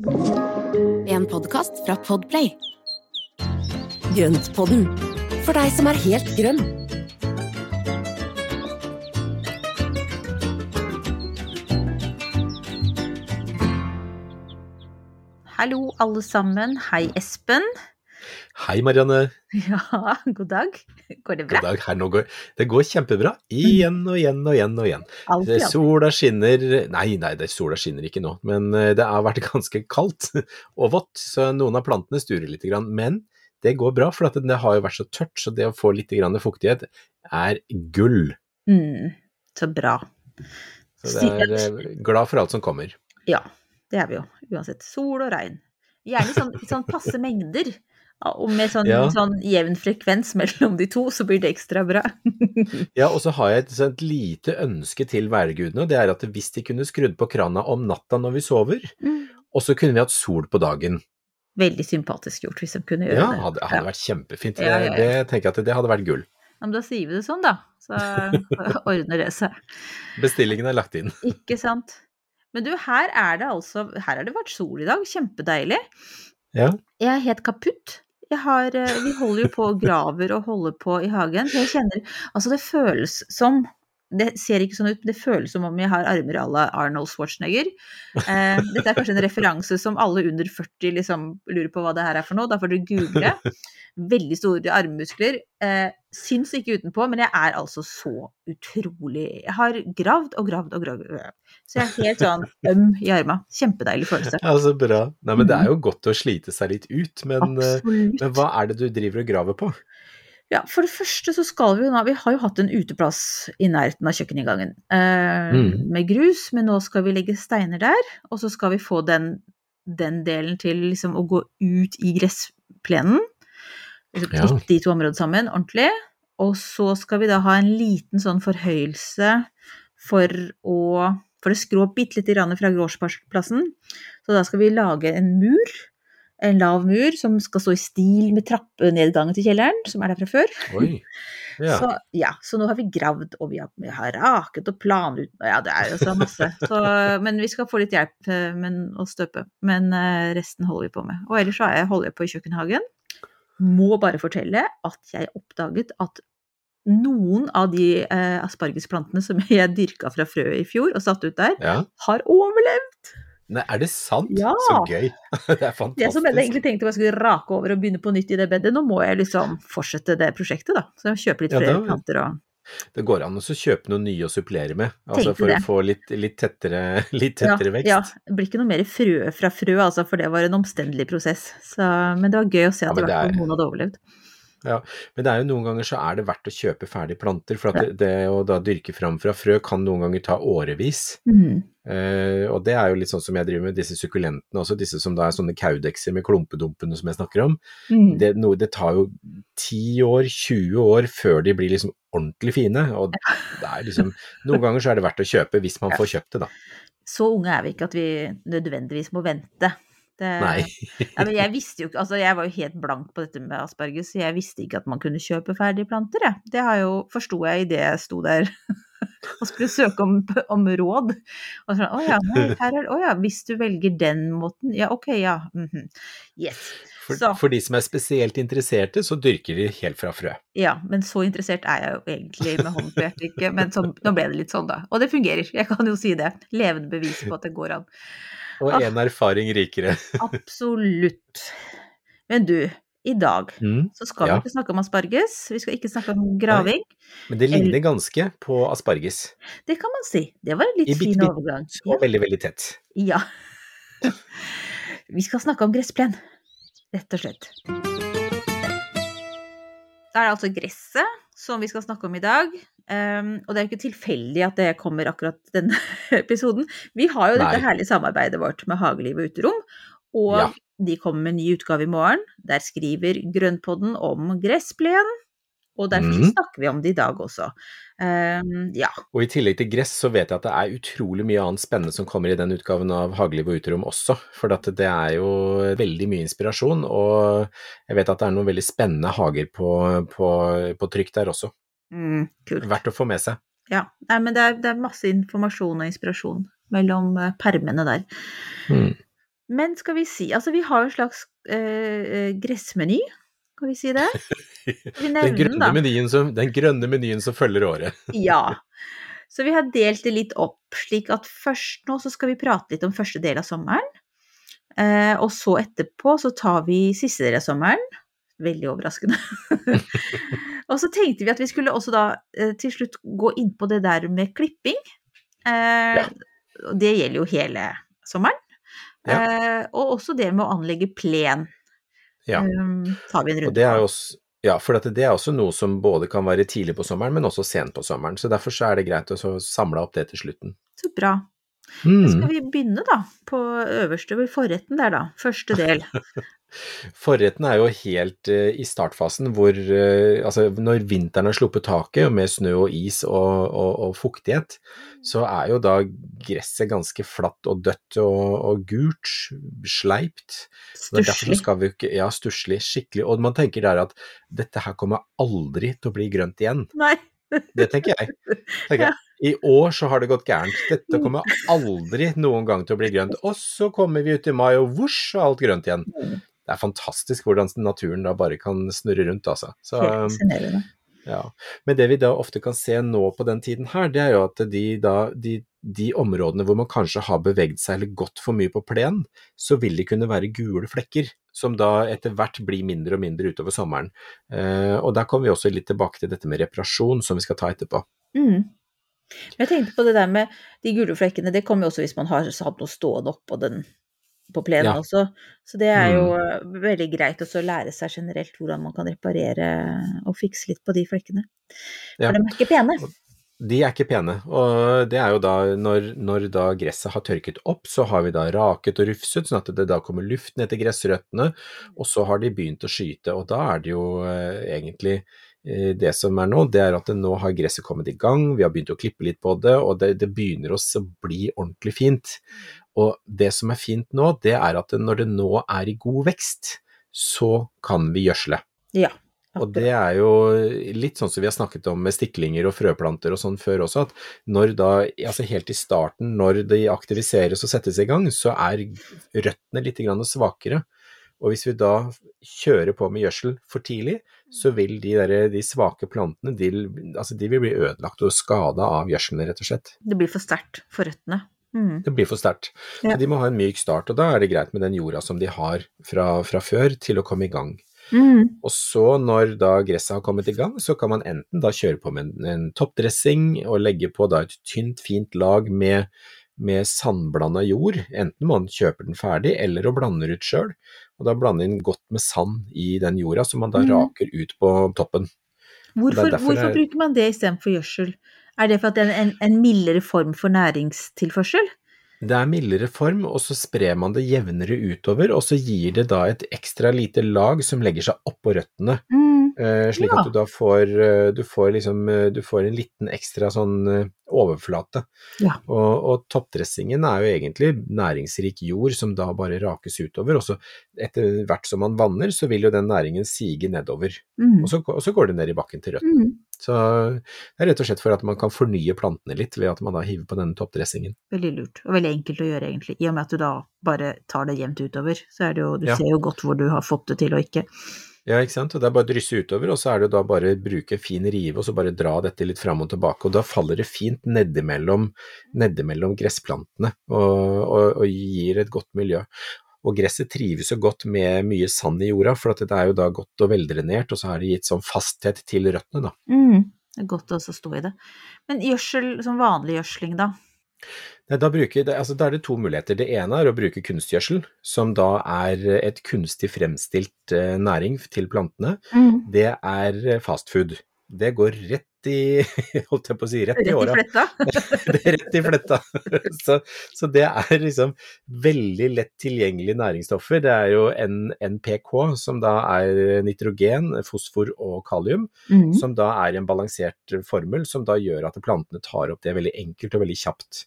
En podkast fra Podplay. Grøntpodden, for deg som er helt grønn. Hallo, alle sammen. Hei, Espen. Hei, Marianne. Ja, god dag. Går det bra? God dag. Her nå går, det går kjempebra. Igjen og igjen og igjen og igjen. Alltid, Det- Sola skinner Nei, nei, det, sola skinner ikke nå, men eh, det har vært ganske kaldt og vått, så noen av plantene sturer litt. Men det går bra, for det har jo vært så tørt, så det å få litt fuktighet er gull. Mm, så bra. Så det er eh, glad for alt som kommer. Ja, det er vi jo. Uansett. Sol og regn. Gjerne i sånn, sånn passe mengder. Ja, Og med sånn, Ja. sånn jevn frekvens mellom de to, så blir det ekstra bra. Ja, og så har jeg et, et lite ønske til værgudene, og det er at hvis de kunne skrudd på krana om natta når vi sover, Mm. og så kunne vi hatt sol på dagen. Veldig sympatisk gjort hvis de kunne gjøre Ja, det. hadde, hadde vært kjempefint. Ja, ja, ja. Det, det tenker jeg at det hadde vært gull. Ja, men da sier vi det sånn, da. Så ordner det seg. Bestillingen er lagt inn. Ikke sant. Men du, her er det altså Her har det vært sol i dag. Kjempedeilig. Ja. Jeg er helt kaputt. Har, eh, vi holder jo på og graver og holder på i hagen. Jeg kjenner Altså, det føles som det ser ikke sånn ut, men det føles som om jeg har armer à la Arnold Schwarzenegger. Eh, dette er kanskje en referanse som alle under 40 liksom lurer på hva det her er for noe. Da får dere google. Veldig store armmuskler. Eh, syns ikke utenpå, men jeg er altså så utrolig Jeg har gravd og gravd og gravd. Så jeg er helt sånn øm i arma. Kjempedeilig følelse. Ja, så bra. Nei, men det er jo godt å slite seg litt ut, men, eh, men hva er det du driver og graver på? Ja, for det første så skal vi jo nå Vi har jo hatt en uteplass i nærheten av kjøkkeninngangen eh, Mm. med grus, men nå skal vi legge steiner der. Og så skal vi få den, den delen til liksom å gå ut i gressplenen. Liksom Ja. Knytte de to områdene sammen ordentlig. Og så skal vi da ha en liten sånn forhøyelse for å for det skrå bitte lite grann fra gårdsplassen. Så da skal vi lage en mur, en lav mur, som skal stå i stil med trappenedgangen til kjelleren, som er der fra før. Oi. Ja. Så, ja, så nå har vi gravd, og vi har, vi har raket og planlagt Ja, det er jo så masse. Så, men vi skal få litt hjelp eh, men, å støpe. Men eh, resten holder vi på med. Og ellers så er holder jeg på i kjøkkenhagen. Må bare fortelle at jeg oppdaget at noen av de eh, aspargesplantene som jeg dyrka fra frø i fjor og satte ut der, ja. har overlevd. Nei, er det sant? Ja. Så gøy. det er fantastisk. Det som jeg egentlig tenkte jeg skulle rake over og begynne på nytt i det bedet, nå må jeg liksom fortsette det prosjektet, da. Så jeg kjøper litt Ja, flere planter og Det går an å kjøpe noe nye å supplere med, altså for det. å få litt, litt tettere, litt tettere vekst. Ja, det blir ikke noe mer frø fra frø, altså, for det var en omstendelig prosess. Så, men det var gøy å se at ja, det er- noen hadde overlevd. Ja, Men det er jo noen ganger så er det verdt å kjøpe ferdige planter, for det, det å da dyrke fram fra frø kan noen ganger ta årevis. Mhm. Eh, og det er jo litt sånn som jeg driver med disse sukkulentene også, disse som da er sånne kaudekser med klumpedumpene som jeg snakker om. Mm. Det, no, det tar jo 10 år, 20 år før de blir liksom ordentlig fine, og det er liksom, noen ganger så er det verdt å kjøpe hvis man får kjøpt det da. Så unge er vi ikke at vi nødvendigvis må vente. Det, Nei. Ja, men jeg visste jo ikke, altså jeg var jo helt blank på dette med asparges, så jeg visste ikke at man kunne kjøpe ferdige planter, jeg. Det har jo, forsto jeg idet jeg sto der og skulle søke om, om råd. Og sånn, å ja, her er, å ja, hvis du velger den måten, ja ok, ja. mhm. Yes. For, Så. for de som er spesielt interesserte, så dyrker de helt fra frø. Ja, men så interessert er jeg jo egentlig med hånden på hjertet ikke, men så, nå ble det litt sånn da. Og det fungerer, jeg kan jo si det. Levende bevis på at det går an. Og én en erfaring rikere. Absolutt. Men du, i dag Mm. så skal Ja. vi ikke snakke om asparges, vi skal ikke snakke om graving. Men det ligner ganske på asparges. Det kan man si. Det var en litt I fin bitte overgang. Og veldig, veldig tett. Ja. Vi skal snakke om gressplen, rett og slett. Da er det altså gresset som vi skal snakke om i dag. Um, og det er jo ikke tilfeldig at det kommer akkurat denne episoden. Vi har jo dette herlige samarbeidet vårt med Hageliv og Uterom, og Ja. De kommer med en ny utgave i morgen. Der skriver Grønnpodden om gressplenen. og derfor mm. snakker vi om det i dag også. Um, ja. Og i tillegg til gress så vet jeg at det er utrolig mye annet spennende som kommer i den utgaven av Hageliv og uterom også, for det er jo veldig mye inspirasjon, og jeg vet at det er noen veldig spennende hager på, på, på trykk der også. Mm, kult. Verdt å få med seg. Ja, nei, men det er, det er masse informasjon og inspirasjon mellom eh, permene der. Mm. Men skal vi si Altså, vi har en slags eh, gressmeny, skal vi si det? Vi Den grønne, menyen som, den grønne menyen som følger året. Ja. Så vi har delt det litt opp, slik at først nå så skal vi prate litt om første del av sommeren. Eh, og så etterpå så tar vi siste del av sommeren. Veldig overraskende. og så tenkte vi at vi skulle også da eh, til slutt gå inn på det der med klipping. Eh, ja. Det gjelder jo hele sommeren. Eh, og også det med å anlegge plen. Ja. Um, tar vi en Og det er også, ja, for det er også noe som både kan være tidlig på sommeren, men også sent på sommeren. Så derfor så er det greit å samle opp det til slutten. Så bra. Mm. Skal vi begynne da, på øverste, ved forretten der da, første del. Forretten er jo helt uh, i startfasen hvor uh, altså når vinteren har sluppet taket og med snø og is og, og, og fuktighet, så er jo da gresset ganske flatt og dødt og, og gult, sleipt. Stusslig. ja, stusslig, skikkelig, og man tenker der at dette her kommer aldri til å bli grønt igjen. Nei, Det tenker jeg. Tenker jeg. I år så har det gått gærent. Dette kommer aldri noen gang til å bli grønt. Og så kommer vi ut i mai, og vosj, så er alt grønt igjen. Det er fantastisk hvordan naturen da bare kan snurre rundt, altså. Så, ja. Men det vi da ofte kan se nå på den tiden her, det er jo at de, da, de, de områdene hvor man kanskje har beveget seg eller gått for mye på plen, så vil det kunne være gule flekker, som da etter hvert blir mindre og mindre utover sommeren. Eh, og der kommer vi også litt tilbake til dette med reparasjon, som vi skal ta etterpå. Mm. Jeg tenkte på det der med de gule flekkene, det kommer jo også hvis man har hatt noe stående oppå den på plenen Ja. også. Så det er jo Mm. eh, veldig greit også å lære seg generelt hvordan man kan reparere og fikse litt på de flekkene. Ja. De er ikke pene. De er ikke pene, og det er jo da når, når da gresset har tørket opp, så har vi da raket og rufset, sånn at det da kommer luft ned til gressrøttene, og så har de begynt å skyte, og da er det jo eh, egentlig eh, det som er nå, det er at det nå har gresset kommet i gang, vi har begynt å klippe litt på det, og det, det begynner å bli ordentlig fint. Og det som er fint nå, det er at når det nå er i god vekst, så kan vi gjødsle. Ja. Og det er jo litt sånn som vi har snakket om med stiklinger og frøplanter og sånn før også, at når da, altså helt i starten, når de aktiviseres og settes i gang, så er røttene litt grann svakere. Og hvis vi da kjører på med gjødsel for tidlig, så vil de, der, de svake plantene de, altså de vil bli ødelagt og skada av gjødselen, rett og slett. Det blir for sterkt for røttene. Mm. Det blir for sterkt. Ja. Så de må ha en myk start, og da er det greit med den jorda som de har fra, fra før, til å komme i gang. Mm. Og så når da gresset har kommet i gang, så kan man enten da kjøre på med en, en toppdressing og legge på da et tynt, fint lag med, med sandblanda jord, enten man kjøper den ferdig eller og blander ut sjøl, og da blande inn godt med sand i den jorda som man da mm. raker ut på toppen. Hvorfor, hvorfor det- bruker man det istedenfor gjødsel? Er det for at det er en, en mildere form for næringstilførsel? Det er mildere form, og så sprer man det jevnere utover, og så gir det da et ekstra lite lag som legger seg oppå røttene. Mm. Eh, slik Ja. at du da får, eh, du får liksom, eh, du får en liten ekstra sånn overflate. Ja. Og, og toppdressingen er jo egentlig næringsrik jord som da bare rakes utover, og så etter hvert som man vanner, så vil jo den næringen sige nedover, Mm. og så, og så går det ned i bakken til røttene. Mm. Så det er rett og slett for at man kan fornye plantene litt ved at man da hiver på denne toppdressingen. Veldig lurt, og veldig enkelt å gjøre egentlig. I og med at du da bare tar det jevnt utover, så er det jo, du Ja. ser jo godt hvor du har fått det til og ikke. Ja, ikke sant. Og det er bare å drysse utover, og så er det da bare å bruke fin rive og så bare dra dette litt fram og tilbake. Og da faller det fint nedimellom, nedimellom gressplantene og, og, og gir et godt miljø. Og gresset trives jo godt med mye sand i jorda, for at det er jo da godt og veldrenert, og så har det gitt sånn fasthet til røttene, da. Mm. Det er godt å stå i det. Men gjødsel, som vanlig gjødsling da? Nei, Da, bruker, altså, da er det to muligheter. Det ene er å bruke kunstgjødsel, som da er et kunstig fremstilt eh, næring til plantene. Mm. Det er fast food. Det går rett i holdt jeg på å si, rett, i åra. det er rett i fletta. Så, så det er liksom veldig lett tilgjengelige næringsstoffer. Det er jo NPK, som da er nitrogen, fosfor og kalium, Mm. som da er en balansert formel, som da gjør at plantene tar opp det veldig enkelt og veldig kjapt.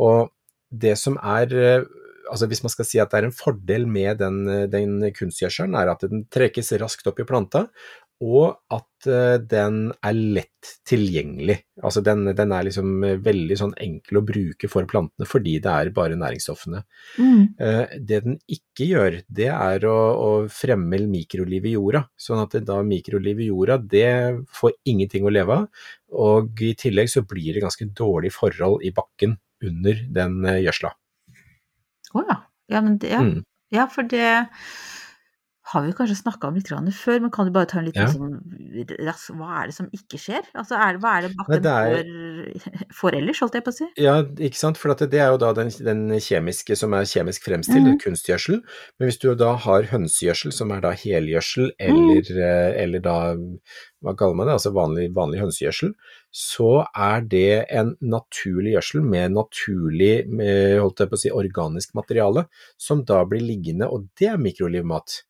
Og det som er eh, Altså Hvis man skal si at det er en fordel med den, den kunstgjødselen, er at den trekkes raskt opp i planta, og at eh, den er lett tilgjengelig. Altså den, den er liksom eh, veldig sånn enkel å bruke for plantene fordi det er bare næringsstoffene. Mm. Eh, Det den ikke gjør, det er å, å fremme mikroliv i jorda. Sånn at det da mikroliv i jorda, det får ingenting å leve av. Og i tillegg så blir det ganske dårlig forhold i bakken under den gjødsla. Å ja. Ja, men det, ja. Mm. ja, for det har vi kanskje snakka om litt før, men kan du bare ta en liten Ja. sånn rask Hva er det som ikke skjer? Altså, er, hva er det det er- får, får ellers, holdt jeg på å si? Ja, ikke sant, for at det er jo da den, den kjemiske som er kjemisk fremstilt, Mhm. kunstgjødsel. Men hvis du da har hønsegjødsel, som er da helgjødsel, eller, mm. eller da hva kaller man det, altså vanlig, vanlig hønsegjødsel, så er det en naturlig gjødsel med naturlig, holdt jeg på å si, organisk materiale, som da blir liggende, og det er mikrolivmat.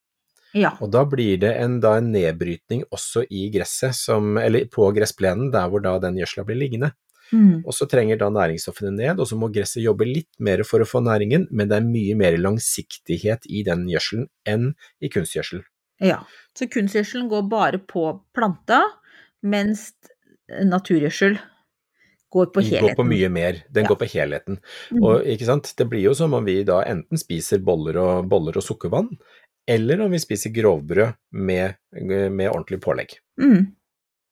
Ja. Og da blir det en, da en nedbrytning også i gresset, som, eller på gressplenen, der hvor da den gjødsla blir liggende. Mm. Og så trenger da næringsstoffene ned, og så må gresset jobbe litt mer for å få næringen, men det er mye mer langsiktighet i den gjødselen enn i kunstgjødsel. ja. Så kunstgjødselen går bare på planta, mens naturgjødsel går på Den helheten. går på mye mer, den Ja. går på helheten. Mm. Og ikke sant, det blir jo som om vi da enten spiser boller og, boller og sukkervann, eller om vi spiser grovbrød med, med ordentlig pålegg. Mm.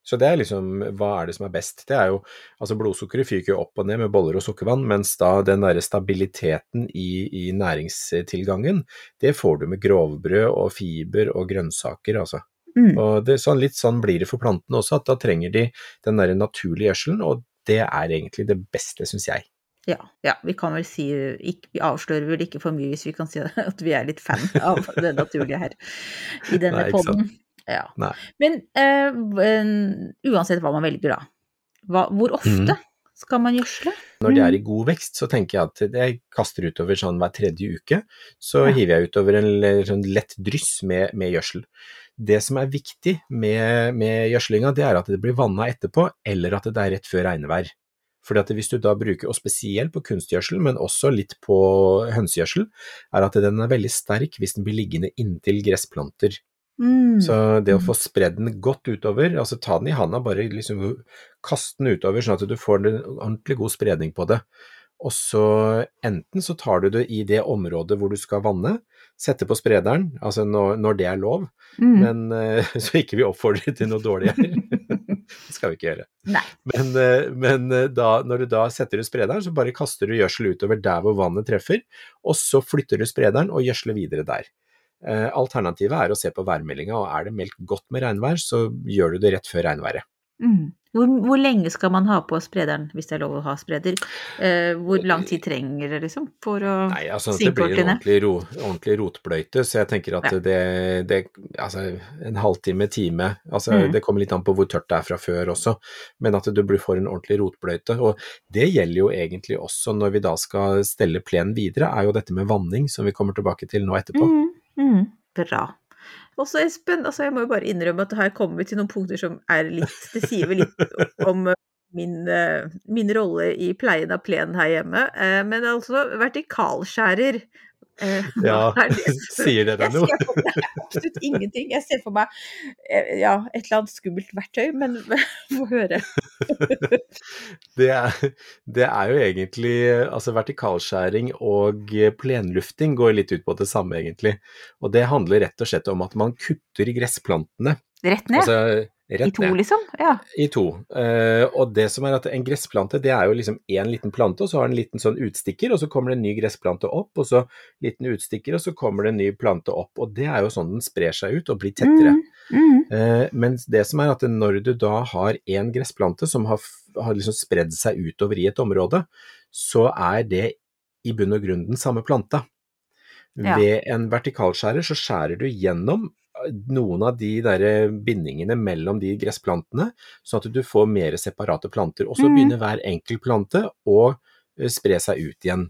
Så det er liksom, hva er det som er best? Det er jo, altså blodsukkeret fyker jo opp og ned med boller og sukkervann, mens da den derre stabiliteten i, i næringstilgangen, det får du med grovbrød og fiber og grønnsaker, altså. Mm. Og det, sånn, litt sånn blir det for plantene også, at da trenger de den derre naturlige gjødselen, og det er egentlig det beste, syns jeg. Ja, ja, vi kan vel si ikke, Vi avslører vel ikke for mye hvis vi kan si at vi er litt fan av det naturlige her i denne Nei, ikke podden. Ja. Nei. Men uh, uansett hva man velger, da. Hva, hvor ofte mm. skal man gjødsle? Når det er i god vekst, så tenker jeg at jeg kaster utover sånn hver tredje uke, så Ja. hiver jeg utover en sånn lett dryss med, med gjødsel. Det som er viktig med, med gjødslinga, det er at det blir vanna etterpå, eller at det er rett før regnvær. Fordi at hvis du da bruker, og spesielt på kunstgjødsel, men også litt på hønsegjødsel, er at den er veldig sterk hvis den blir liggende inntil gressplanter. Mm. Så det å få spredd den godt utover, altså ta den i handa, bare liksom kaste den utover sånn at du får en ordentlig god spredning på det. Og så enten så tar du det i det området hvor du skal vanne, sette på sprederen, altså når, når det er lov, mm. men eh, så ikke vi oppfordrer til noe dårlig her. skal vi ikke gjøre. Nei. Men, eh, men eh, da, når du da setter ut sprederen, så bare kaster du gjødsel utover der hvor vannet treffer, og så flytter du sprederen og gjødsler videre der. Eh, Alternativet er å se på værmeldinga, og er det meldt godt med regnvær, så gjør du det rett før regnværet. Mm. Hvor, hvor lenge skal man ha på sprederen, hvis det er lov å ha spreder? Eh, hvor lang tid trenger det, liksom, for å Nei, altså det blir en ordentlig, ro, ordentlig rotbløyte, så jeg tenker at Ja. det, det Altså en halvtime, time, altså Mm. det kommer litt an på hvor tørt det er fra før også, men at du får en ordentlig rotbløyte. Og det gjelder jo egentlig også når vi da skal stelle plenen videre, er jo dette med vanning, som vi kommer tilbake til nå etterpå. Mm, mm, bra. Og så Espen, altså jeg må jo bare innrømme at her kommer vi til noen punkter som er litt Det sier vel litt om eh, min, eh, min rolle i pleien av plenen her hjemme. Eh, Men altså, vertikalskjærer Ja, er det? sier det deg Jeg noe? ser for meg absolutt ingenting. Jeg ser for meg eh, ja, et eller annet skummelt verktøy, men få høre. Det er, det er jo egentlig Altså vertikalskjæring og plenlufting går litt ut på det samme, egentlig. Og det handler rett og slett om at man kutter gressplantene. Rett ned? Altså I to, ned. liksom? Ja. I to. Uh, og det som er at en gressplante, det er jo liksom én liten plante, og så har den en liten sånn utstikker, og så kommer det en ny gressplante opp, og så liten utstikker, og så kommer det en ny plante opp. Og det er jo sånn den sprer seg ut og blir tettere. Mm, mm. Uh, men det som er at når du da har én gressplante som har, har liksom spredd seg utover i et område, så er det i bunn og grunn den samme planta. Ja. Ved en vertikalskjærer så skjærer du gjennom noen av de der bindingene mellom de gressplantene, sånn at du får mer separate planter. Og så mm. begynner hver enkelt plante å eh, spre seg ut igjen.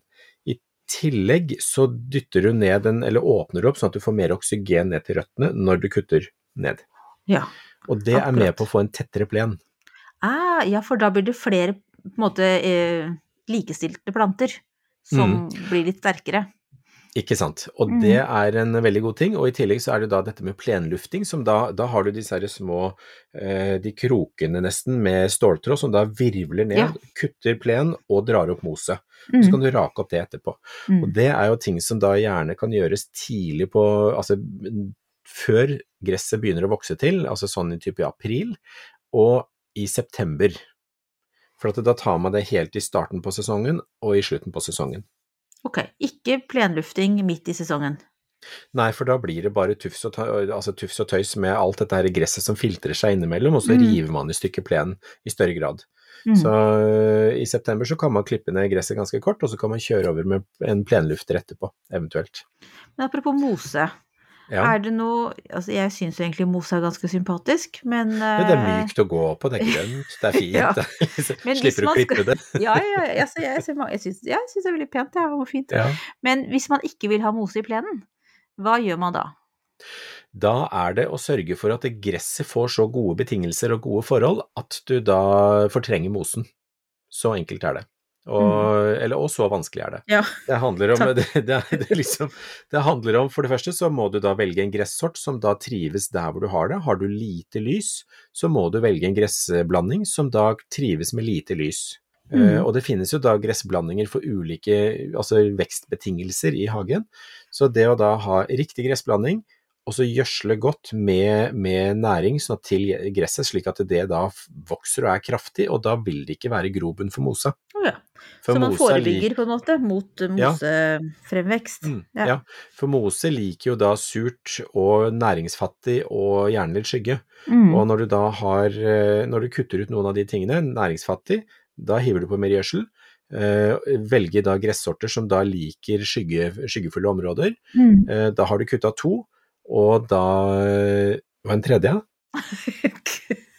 I tillegg så dytter du ned den, eller åpner du opp sånn at du får mer oksygen ned til røttene når du kutter ned. ja. Og det er med på å få en tettere plen. Ah, ja, for da blir det flere på en måte eh, likestilte planter som Mm. blir litt sterkere. Ikke sant. Og mm. det er en veldig god ting. Og i tillegg så er det da dette med plenlufting, som da, da har du disse her små eh, de krokene nesten med ståltråd som da virvler ned, Ja. kutter plen og drar opp moset. Mm. Så kan du rake opp det etterpå. Mm. Og det er jo ting som da gjerne kan gjøres tidlig på Altså før gresset begynner å vokse til, altså sånn i type april, og i september. For at da tar man det helt i starten på sesongen og i slutten på sesongen. Ok, ikke plenlufting midt i sesongen. Nei, for da blir det bare tufs og, tøys, altså tufs og tøys med alt dette her gresset som filtrer seg innimellom, og så Mm. river man i stykker plenen i større grad. Mm. Så øh, i september så kan man klippe ned gresset ganske kort, og så kan man kjøre over med en plenlufter etterpå, eventuelt. Men apropos mose, Ja. er det noe Altså, jeg syns egentlig mose er ganske sympatisk, men Men det er eh, mykt å gå på, det er grønt, det er fint. Ja. liksom- Slipper å klippe det. Ja, ja, ja, altså, jeg, jeg syns det er veldig pent, det er jo fint. Ja. Men hvis man ikke vil ha mose i plenen, hva gjør man da? Da er det å sørge for at gresset får så gode betingelser og gode forhold at du da fortrenger mosen. Så enkelt er det. Og, eller, og så vanskelig er det. Ja. Det handler om, det, det, det, liksom, det handler om, for det første så må du da velge en gressort som da trives der hvor du har det. Har du lite lys, så må du velge en gressblanding som da trives med lite lys. Mm. Uh, og det finnes jo da gressblandinger for ulike altså vekstbetingelser i hagen. Så det å da ha riktig gressblanding, og så gjødsle godt med, med næring sånn til gresset, slik at det da vokser og er kraftig, og da vil det ikke være grobunn for mose. Å ja. For Så man er forebygger på en måte mot mosefremvekst. Ja. Mm, Ja. ja. for mose liker jo da surt og næringsfattig og gjerne litt skygge. Mm. Og når du da har eh, Når du kutter ut noen av de tingene, næringsfattig, da hiver du på mer gjødsel. velger velge da gressorter som da liker skygge, skyggefulle områder. Mm. Eh, da har du kutta to, og da Og en tredje?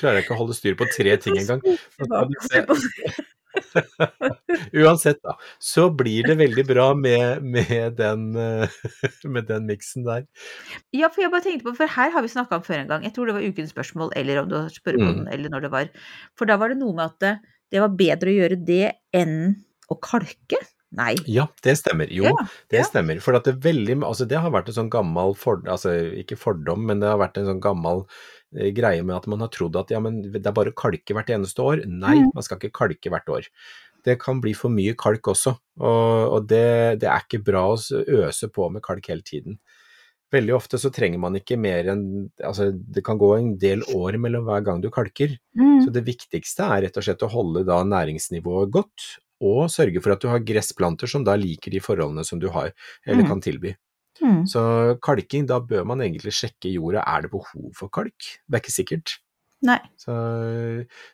Klarer jeg ikke å holde styr på tre ting engang. Uansett, da, så blir det veldig bra med, med den, eh, med den miksen der. Ja, for jeg bare tenkte på, for her har vi snakka om før en gang, jeg tror det var ukens spørsmål, eller om du har spurt på Mm. den, eller når det var. For da var det noe med at det, det var bedre å gjøre det enn å kalke? Nei. Ja, det stemmer. Jo, Ja, det ja. stemmer. For at det, veldig, altså det har vært en sånn gammel for, altså ikke fordom, men det har vært en sånn gammel eh, greie med at man har trodd at ja, men det er bare å kalke hvert eneste år. Nei, Mm. man skal ikke kalke hvert år. Det kan bli for mye kalk også, og, og det, det er ikke bra å øse på med kalk hele tiden. Veldig ofte så trenger man ikke mer enn altså Det kan gå en del år mellom hver gang du kalker. Mm. Så det viktigste er rett og slett å holde da næringsnivået godt, og sørge for at du har gressplanter som da liker de forholdene som du har, eller Mm. kan tilby. Mm. Så kalking, da bør man egentlig sjekke jorda, er det behov for kalk? Det er ikke sikkert. Så,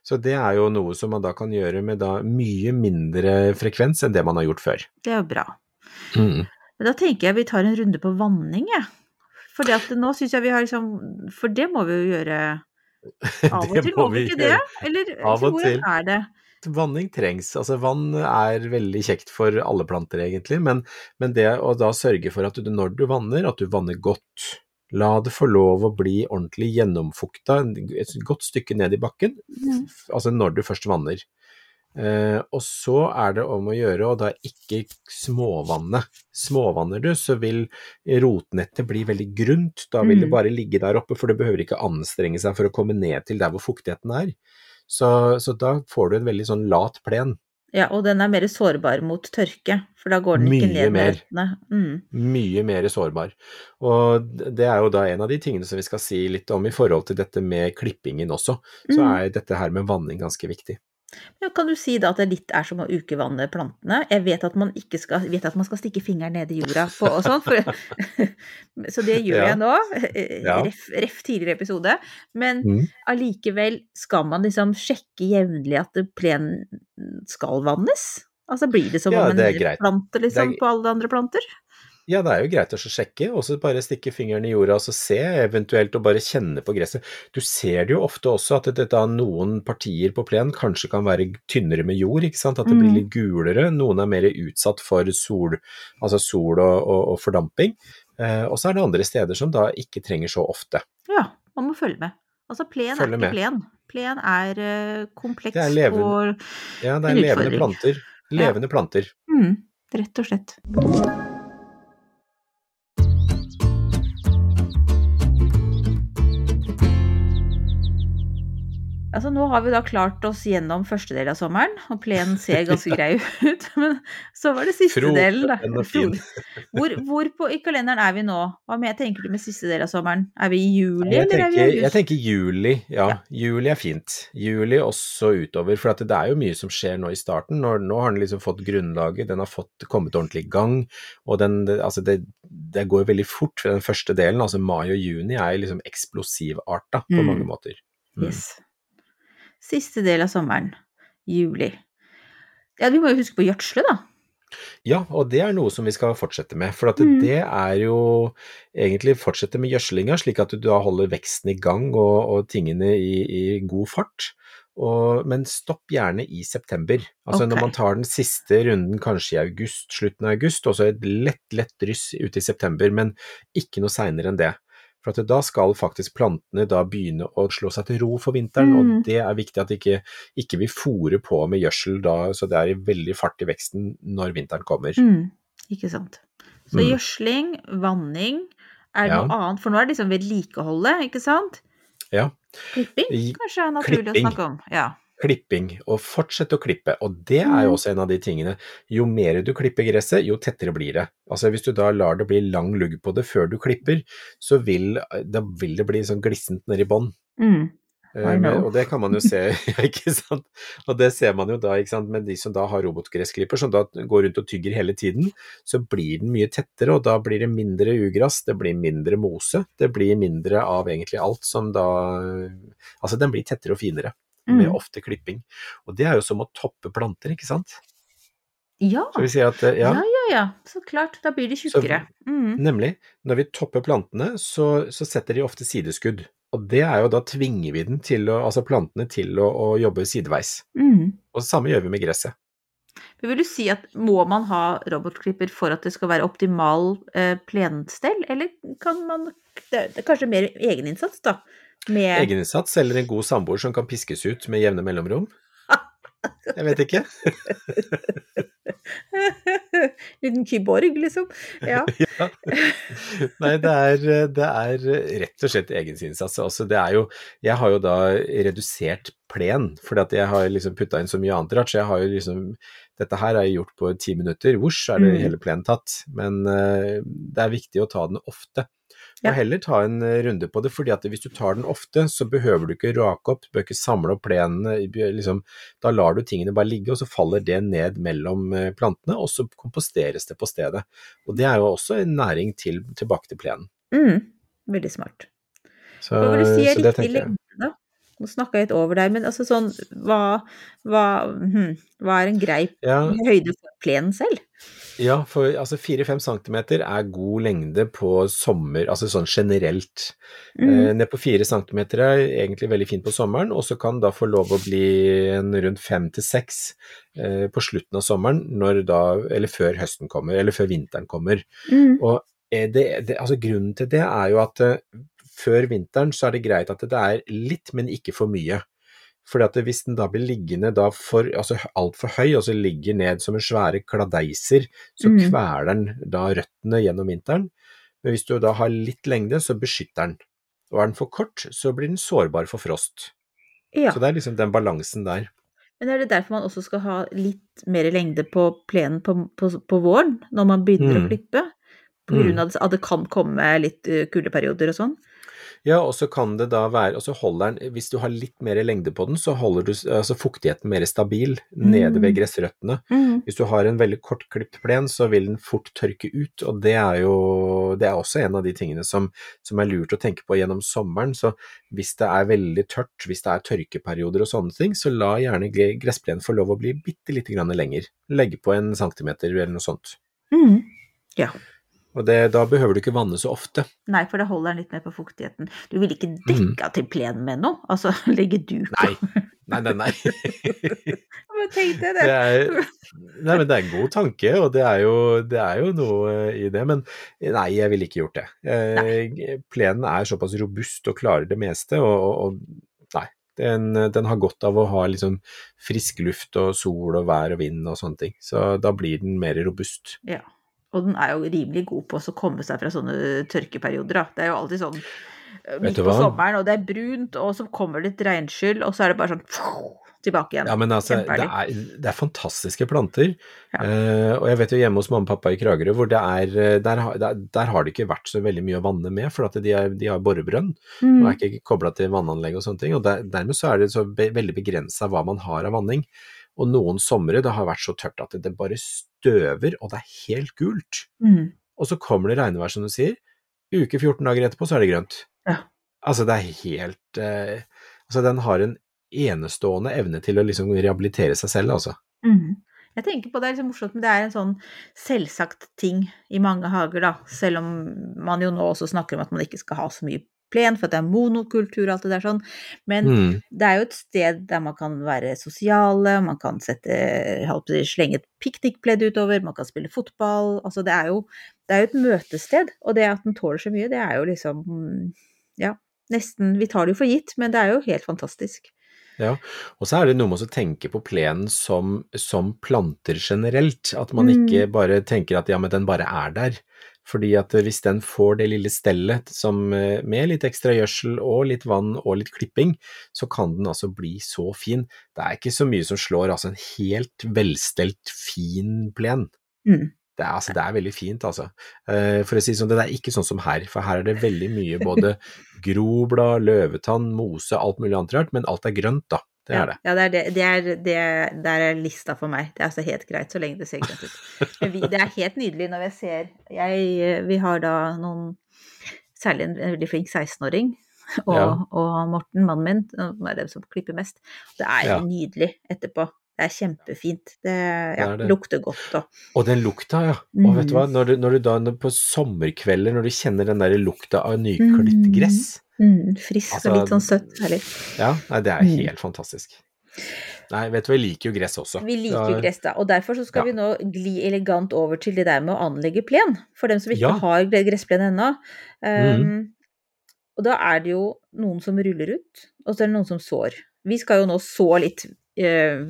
så det er jo noe som man da kan gjøre med da mye mindre frekvens enn det man har gjort før. Det er jo bra. Mm. Da tenker jeg vi tar en runde på vanning, jeg. For nå syns jeg vi har liksom For det må vi jo gjøre av og til, må vi ikke ikke det? Eller Av og til. er det? Vanning trengs. Altså vann er veldig kjekt for alle planter egentlig, men, men det å da sørge for at du når du vanner, at du vanner godt. La det få lov å bli ordentlig gjennomfukta et godt stykke ned i bakken, Mm. altså når du først vanner. Eh, og så er det om å gjøre å da ikke småvanne. Småvanner du, så vil rotnettet bli veldig grunt. Da vil det Mm. bare ligge der oppe, for det behøver ikke anstrenge seg for å komme ned til der hvor fuktigheten er. Så, så da får du en veldig sånn lat plen. Ja, og den er mer sårbar mot tørke, for da går den ikke ned mer. Mm. Mye mer sårbar. Og det er jo da en av de tingene som vi skal si litt om i forhold til dette med klippingen også. Så Mm. er dette her med vanning ganske viktig. Men kan du si da at det litt er som å ukevanne plantene? Jeg vet at man ikke skal, vet at man skal stikke fingeren ned i jorda på, og sånn, så det gjør Ja. jeg nå. eh. Ref, ref tidligere episode. Men Mm. allikevel skal man liksom sjekke jevnlig at plenen skal vannes? Altså blir det som Ja, om en plante liksom på alle andre planter? Ja, det er jo greit å sjekke, og så bare stikke fingeren i jorda og så se, eventuelt og bare kjenne på gresset. Du ser det jo ofte også at det, noen partier på plen kanskje kan være tynnere med jord, ikke sant, at det blir Mm. litt gulere, noen er mer utsatt for sol, altså sol og, og, og fordamping, eh, og så er det andre steder som da ikke trenger så ofte. Ja, man må følge med. Altså plen Følge er ikke med. plen. Plen er eh, kompleks Det er levende. og Ja, det er levende planter. Levende planter. mm. rett og slett. Altså, nå har vi da klart oss gjennom første del av sommeren, og plenen ser ganske grei ut. Men så var det siste Frodig, delen, da. Hvor, hvor på, i kalenderen er vi nå? Hva med, tenker du med siste del av sommeren? Er vi i juli, Jeg eller er vi i august? jeg tenker juli, ja. Ja. Juli er fint. Juli også utover, for at det er jo mye som skjer nå i starten. Nå, nå har den liksom fått grunnlaget, den har fått kommet ordentlig i gang. Og den, det, altså det, det går veldig fort for den første delen. Altså mai og juni er liksom eksplosivarta på Mm. mange måter. Mm. Yes. Siste del av sommeren. Juli. Ja, vi må jo huske på å gjødsle, da. Ja, og det er noe som vi skal fortsette med. For at Mm. det er jo egentlig fortsette med gjødslinga, slik at du da holder veksten i gang og, og tingene i, i god fart. Og, men stopp gjerne i september. Altså okay. når man tar den siste runden kanskje i august, slutten av august, og så et lett, lett dryss ute i september, men ikke noe seinere enn det. For da skal faktisk plantene da begynne å slå seg til ro for vinteren, Mm. og det er viktig at ikke, ikke vi fòrer på med gjødsel da, så det er i veldig fart i veksten når vinteren kommer. Mm. Ikke sant. Så Mm. gjødsling, vanning, er det Ja. noe annet? For nå er det liksom vedlikeholdet, ikke sant? Ja. Klipping kanskje er naturlig klipping. å snakke om. Ja. Klipping, og fortsett å klippe. Og det er jo Mm. også en av de tingene. Jo mer du klipper gresset, jo tettere blir det. Altså hvis du da lar det bli lang lugg på det før du klipper, så vil, vil det bli sånn glissent nedi bånn. Mm. Men- Og det kan man jo se, ikke sant. Og det ser man jo da, ikke sant, Men de som da har robotgressklipper, som da går rundt og tygger hele tiden, så blir den mye tettere, og da blir det mindre ugress, det blir mindre mose, det blir mindre av egentlig alt som da Altså den blir tettere og finere med Mm. ofte klipping. Og det er jo som å toppe planter, ikke sant. Ja. Så vi sier at eh, ja, ja, ja, ja. Så klart. Da blir de tjukkere. Mm. nemlig, når vi topper plantene, så, så setter de ofte sideskudd. Og det er jo da tvinger vi den til å, altså plantene til å, å jobbe sideveis. Mm. Og det samme gjør vi med gresset. Men Vil du si at må man ha robotklipper for at det skal være optimal eh, plenstell, eller kan man det er kanskje mer egeninnsats, da? Med Egeninnsats eller en god samboer som kan piskes ut med jevne mellomrom? Jeg vet ikke. Liten kyborg, liksom. Ja. Ja. Nei, det er, det er rett og slett egeninnsats. Altså, det er jo Jeg har jo da redusert plen, fordi at jeg har liksom putta inn så mye annet rart. Så jeg har jo liksom Dette her er jo gjort på ti minutter. Vosj, er det Mm. hele plenen tatt. Men uh, det er viktig å ta den ofte. Ja. Og heller ta en eh, runde på det, fordi at hvis du tar den ofte, så behøver du ikke rake opp, du bør ikke samle opp plenene. Liksom, da lar du tingene bare ligge, og så faller det ned mellom eh, plantene, og så komposteres det på stedet. Og det er jo også en næring til, tilbake til plenen. Mm. Veldig smart. Så, Hva vil du si er riktig tenker jeg. lengde, da? Nå snakka jeg litt over deg, men altså sånn Hva, hva, hm, hva er en grei Ja, høyde for plenen selv? ja, for altså 4-5 cm er god lengde på sommer, altså sånn generelt. Mm. Eh, ned på 4 cm er egentlig veldig fint på sommeren, og så kan da få lov å bli en rundt 5-6 eh, på slutten av sommeren, når da, eller før høsten kommer, eller før vinteren kommer. Mm. Og eh, det, det, altså grunnen til det er jo at eh, før vinteren så er det greit at det er litt, men ikke for mye. Fordi at hvis den da blir liggende da for, altså altfor høy, og så ligger ned som en svære kladeiser, så Mm. kveler den da røttene gjennom vinteren. Men hvis du da har litt lengde, så beskytter den. Og er den for kort, så blir den sårbar for frost. Ja. Så det er liksom den balansen der. Men er det derfor man også skal ha litt mer lengde på plenen på, på, på våren, når man begynner Mm. å klippe? På Mm. grunn av at det kan komme litt eh, kuldeperioder og sånn? Ja, og så kan det da være, og så holder den, hvis du har litt mer lengde på den, så holder du altså fuktigheten mer stabil nede ved Mm. gressrøttene. Mm. Hvis du har en veldig kortklipt plen, så vil den fort tørke ut, og det er jo det er også en av de tingene som, som er lurt å tenke på gjennom sommeren. Så hvis det er veldig tørt, hvis det er tørkeperioder og sånne ting, så la gjerne gre- gressplenen få lov å bli bitte lite grann lenger. Legge på en centimeter eller noe sånt. Mm. Ja. Og det, da behøver du ikke vanne så ofte. Nei, for det holder den litt mer på fuktigheten. Du vil ikke Mm. dekke mm. til plenen med noe? Altså legge duk Nei, nei, nei. nei. Men tenk deg Det det. er, nei, men det er en god tanke, og det er jo, det er jo noe i det. Men nei, jeg ville ikke gjort det. Eh, plenen er såpass robust og klarer det meste, og, og nei, Den, den har godt av å ha liksom frisk luft og sol og vær og vind og sånne ting. Så da blir den mer robust. Ja. Og den er jo rimelig god på å komme seg fra sånne tørkeperioder, da. Det er jo alltid sånn eh, midt på sommeren, og det er brunt, og så kommer det litt regnskyll, og så er det bare sånn tilbake igjen. Ja, men altså, det er, det er fantastiske planter. Ja. Uh, og jeg vet jo hjemme hos mamma og pappa i Kragerø, hvor det er, eh, der, har- der, der har det ikke vært så veldig mye å vanne med, for at de, er, de har borebrønn Mm. og er ikke kobla til vannanlegg og sånne ting. Og der, dermed så er det så be, veldig begrensa hva man har av vanning. Og noen somre det har vært så tørt at det, det bare støver, og det er helt gult. Mm. Og så kommer det regnvær, som du sier. Uke 14 dager etterpå, så er det grønt. Ja. Altså, det er helt eh, Altså, den har en enestående evne til å liksom rehabilitere seg selv, altså. Mm. Jeg tenker på det er liksom morsomt, men det er en sånn selvsagt ting i mange hager, da. Selv om man jo nå også snakker om at man ikke skal ha så mye plen, for at det er monokultur og alt det der sånn. Men Mm. det er jo et sted der man kan være sosiale, man kan sette, si, slenge et piknikpledd utover, man kan spille fotball. Altså det er jo, det er jo et møtested, og det at den tåler så mye, det er jo liksom Ja, nesten Vi tar det jo for gitt, men det er jo helt fantastisk. Ja, og så er det noe med å tenke på plenen som, som planter generelt, at man Mm. ikke bare tenker at ja, men den bare er der. Fordi at hvis den får det lille stellet som, eh, med litt ekstra gjødsel og litt vann og litt klipping, så kan den altså bli så fin. Det er ikke så mye som slår altså en helt velstelt, fin plen. Mm. Det er, altså, det er veldig fint, altså. Eh, For å si sånn, det er ikke sånn som her, for her er det veldig mye både groblad, løvetann, mose, alt mulig annet rart, men alt er grønt, da. Det er det. Ja, det er det. det, er, det er, der er lista for meg. Det er altså helt greit så lenge det ser greit ut. Men vi, det er helt nydelig når jeg ser jeg, Vi har da noen Særlig en veldig flink 16-åring. Og, Ja. og Morten, mannen min, som er den som klipper mest. Det er Ja. nydelig etterpå. Det er kjempefint. Det, ja, Det det. lukter godt og Og den lukta, ja. Og vet du Mhm. hva, når du, når du da på sommerkvelder, når du kjenner den der lukta av nyklipt Mhm. gress, mm, frisk Altså, og litt sånn søtt. Herlig. ja, nei, det er Mm. helt fantastisk. Nei, vet du jeg liker jo gress også. Vi liker jo gress, da. Og derfor så skal Ja. vi nå gli elegant over til det der med å anlegge plen. For dem som ikke Ja. har gressplen ennå. Um, mm. Og da er det jo noen som ruller ut, og så er det noen som sår. Vi skal jo nå så litt eh,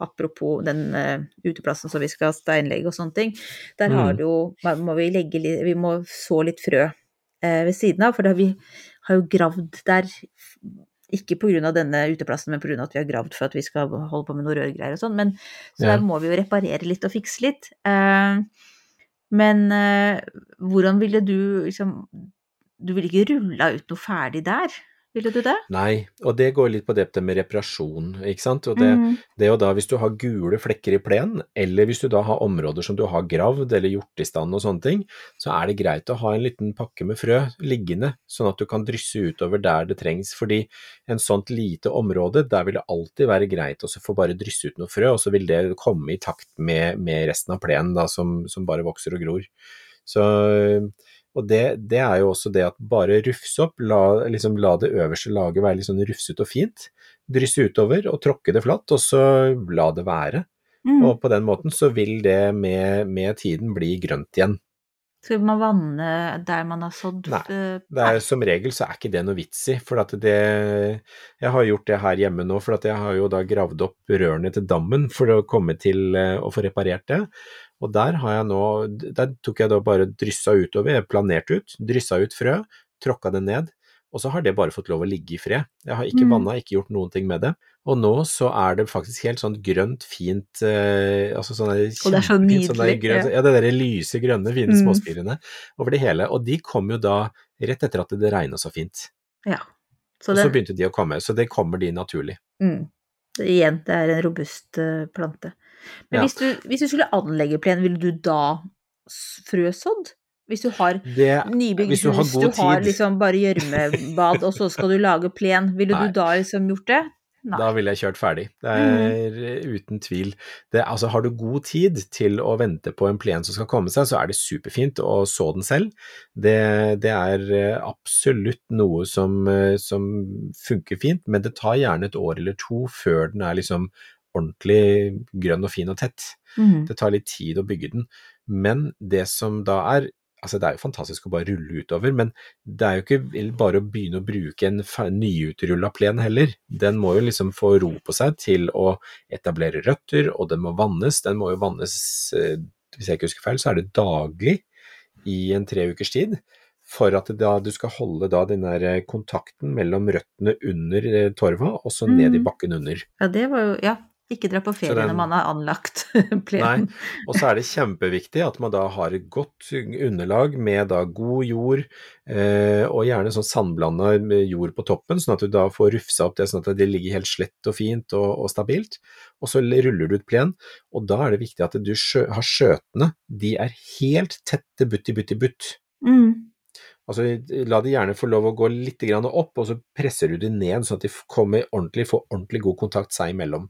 apropos den eh, uteplassen som vi skal steinlegge og sånne ting. Der har Mhm. det jo, må vi legge Vi må så litt frø ved siden av, for vi har jo gravd der ikke pga. denne uteplassen, men pga. at vi har gravd for at vi skal holde på med noe rørgreier og sånn. Men så Ja. der må vi jo reparere litt og fikse litt. Eh, men eh, hvordan ville du liksom Du ville ikke rulla ut noe ferdig der? Ville du det? Nei, og det går litt på det med reparasjon, ikke sant. Og det, Mm. det jo da hvis du har gule flekker i plenen, eller hvis du da har områder som du har gravd eller gjort i stand og sånne ting, så er det greit å ha en liten pakke med frø liggende, sånn at du kan drysse utover der det trengs. Fordi en sånt lite område, der vil det alltid være greit å få bare drysse ut noe frø, og så vil det komme i takt med, med resten av plenen da, som, som bare vokser og gror. Så og det, det er jo også det at bare rufse opp, la, liksom, la det øverste laget være litt sånn rufsete og fint. Drysse utover og tråkke det flatt, og så la det være. Mm. Og på den måten så vil det med, med tiden bli grønt igjen. Skal man vanne der man har sådd? Nei, eh, Det er, som regel så er ikke det noe vits i, for at det Jeg har gjort det her hjemme nå, for at jeg har jo da gravd opp rørene til dammen for å komme til eh, å få reparert det. Og der har jeg nå Der tok jeg da bare dryssa utover, jeg planerte ut, dryssa ut frø, tråkka det ned. Og så har det bare fått lov å ligge i fred. Jeg har ikke Mm. vanna, ikke gjort noen ting med det. Og nå så er det faktisk helt sånn grønt, fint eh, altså sånn Og det er så nydelig. sånn nydelig, grønt, ja. det derre lyse, grønne, fine Mm. småspirene over det hele. Og de kom jo da rett etter at det regna så fint. Ja. Så Og så begynte de å komme, så det kommer de naturlig. mm, igjen, det er en robust eh, plante. Men Ja. hvis, du, hvis du skulle anlegge plen, ville du da frøsådd? Hvis du har nybygd hvis du har du har liksom bare gjørmebad, og så skal du lage plen, ville Nei. du da liksom gjort det? Nei. Da ville jeg kjørt ferdig. Det Mm. er uten tvil. Det, altså, har du god tid til å vente på en plen som skal komme seg, så er det superfint å så den selv. Det, det er eh, absolutt noe som, eh, som funker fint, men det tar gjerne et år eller to før den er liksom ordentlig grønn og fin og tett. Mm. Det tar litt tid å bygge den. Men det som da er altså det er jo fantastisk å bare rulle utover, men det er jo ikke bare å begynne å bruke en nyutrulla plen heller. Den må jo liksom få ro på seg til å etablere røtter, og den må vannes. Den må jo vannes, eh, hvis jeg ikke husker feil, så er det daglig i en tre ukers tid. For at du skal holde da den der eh, kontakten mellom røttene under eh, torva, og så ned i Mm. bakken under. Ja, det var jo Ja, ikke dra på ferie den- når man har anlagt Nei, plenen. og så er det kjempeviktig at man da har et godt underlag med da god jord, eh, og gjerne sånn sandblanda jord på toppen, sånn at du da får rufsa opp det sånn at det ligger helt slett og fint og, og stabilt. Og så ruller du ut plen, og da er det viktig at du skjø har skjøtene, de er helt tette butt i butt i butt. Mm. Altså, la de gjerne få lov å gå litt grann opp, og så presser du de ned, sånn at de kommer ordentlig, får ordentlig god kontakt seg imellom.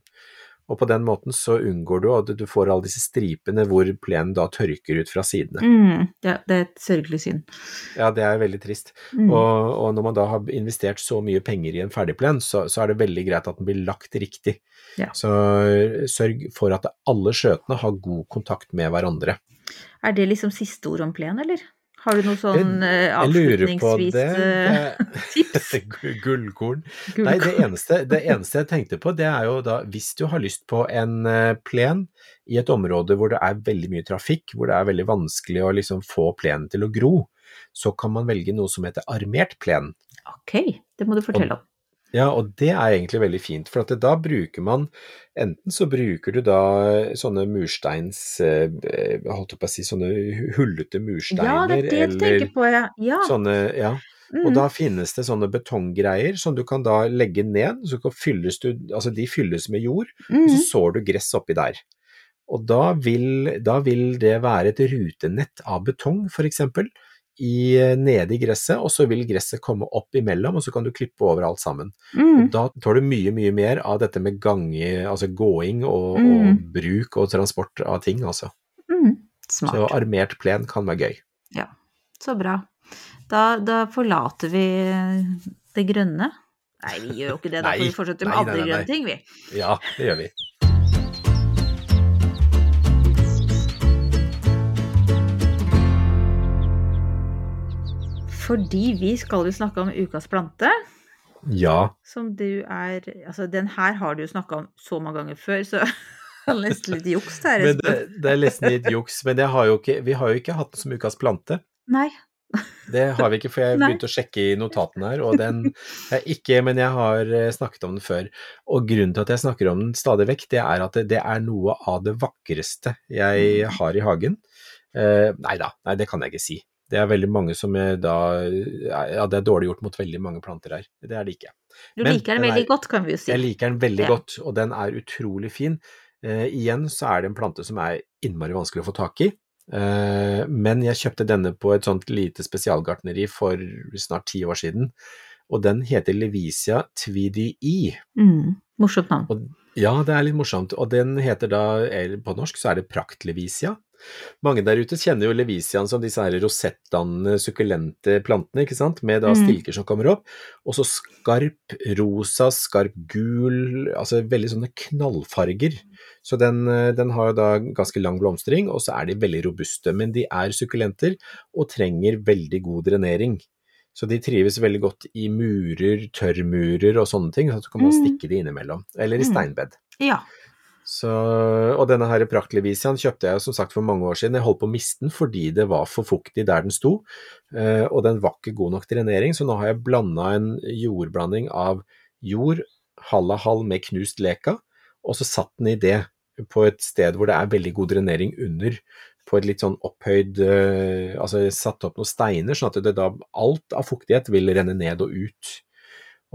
Og på den måten så unngår du at du får alle disse stripene hvor plenen da tørker ut fra sidene. Mm. Ja, det er et sørgelig syn. Ja, det er veldig trist. Mm. Og, og når man da har investert så mye penger i en ferdigplen, så, så er det veldig greit at den blir lagt riktig. Ja. Så sørg for at alle skjøtene har god kontakt med hverandre. Er det liksom siste ord om plen, eller? Har du noe sånn uh, avslutningsvis eh, tips? det Gullkorn. Nei, det eneste, det eneste jeg tenkte på, det er jo da hvis du har lyst på en eh, plen i et område hvor det er veldig mye trafikk, hvor det er veldig vanskelig å liksom få plenen til å gro, så kan man velge noe som heter armert plen. Ok, det må du fortelle om. Ja, og det er egentlig veldig fint, for at da bruker man Enten så bruker du da sånne mursteins Holdt Jeg på å si sånne hullete mursteiner, Ja, det er det eller jeg på, ja. ja. sånne Ja. Og Mm. da finnes det sånne betonggreier som du kan da legge ned, så kan fylles du, altså de fylles med jord, og så Mm. sår du gress oppi der. Og da vil, da vil det være et rutenett av betong, for eksempel, i, nede i gresset, og så vil gresset komme opp imellom, og så kan du klippe over alt sammen. Mm. Da tar du mye, mye mer av dette med gange, altså gåing og, Mm. og bruk og transport av ting, altså. Mm. Så armert plen kan være gøy. Ja, Så bra. Da, da forlater vi det grønne. Nei, vi gjør jo ikke det, da får vi fortsette med nei, andre grønne ting, vi. Ja, det gjør vi. Fordi vi skal jo snakke om ukas plante, Ja, som du er Altså, den her har du jo snakka om så mange ganger før, så det er nesten litt juks her. men det, det er nesten litt juks. Men har ikke, vi har jo ikke hatt den som ukas plante. Nei. Det har vi ikke, for jeg Nei. begynte å sjekke i notatene her, og den er ikke Men jeg har eh, snakket om den før. Og grunnen til at jeg snakker om den stadig vekk, det er at det, det er noe av det vakreste jeg har i hagen. Uh, nei da, nei det kan jeg ikke si. Det er veldig mange som da Ja, det er dårlig gjort mot veldig mange planter her. Det er det ikke. Du Men liker den den er- veldig godt, kan vi jo si. Jeg liker den veldig Ja. godt, og den er utrolig fin. Eh, igjen så er det en plante som er innmari vanskelig å få tak i. Eh, men jeg kjøpte denne på et sånt lite spesialgartneri for snart ti år siden, og den heter Levisia tweedii. Mm. Morsomt navn. Og, ja, det er litt morsomt, og den heter da, på norsk så er det Praktlevisia. Mange der ute kjenner jo levisiaen som disse her rosettdannende, sukkulente plantene, ikke sant, med da Mm. stilker som kommer opp, og så skarp rosa, skarp gul, altså veldig sånne knallfarger. Så den, eh, den har jo da ganske lang blomstring, og så er de veldig robuste, men de er sukkulenter og trenger veldig god drenering. Så de trives veldig godt i murer, tørrmurer og sånne ting, så kan man Mm. stikke de innimellom, eller i Mm. steinbed. Ja. Så, og denne her Praktlevisiaen kjøpte jeg som sagt for mange år siden. Jeg holdt på å miste den fordi det var for fuktig der den sto, eh, og den var ikke god nok drenering, så nå har jeg blanda en jordblanding av jord, halv av halv med knust leka, og så satt den i det på et sted hvor det er veldig god drenering under, på et litt sånn opphøyd eh, Altså jeg satte opp noen steiner, sånn at det da alt av fuktighet vil renne ned og ut.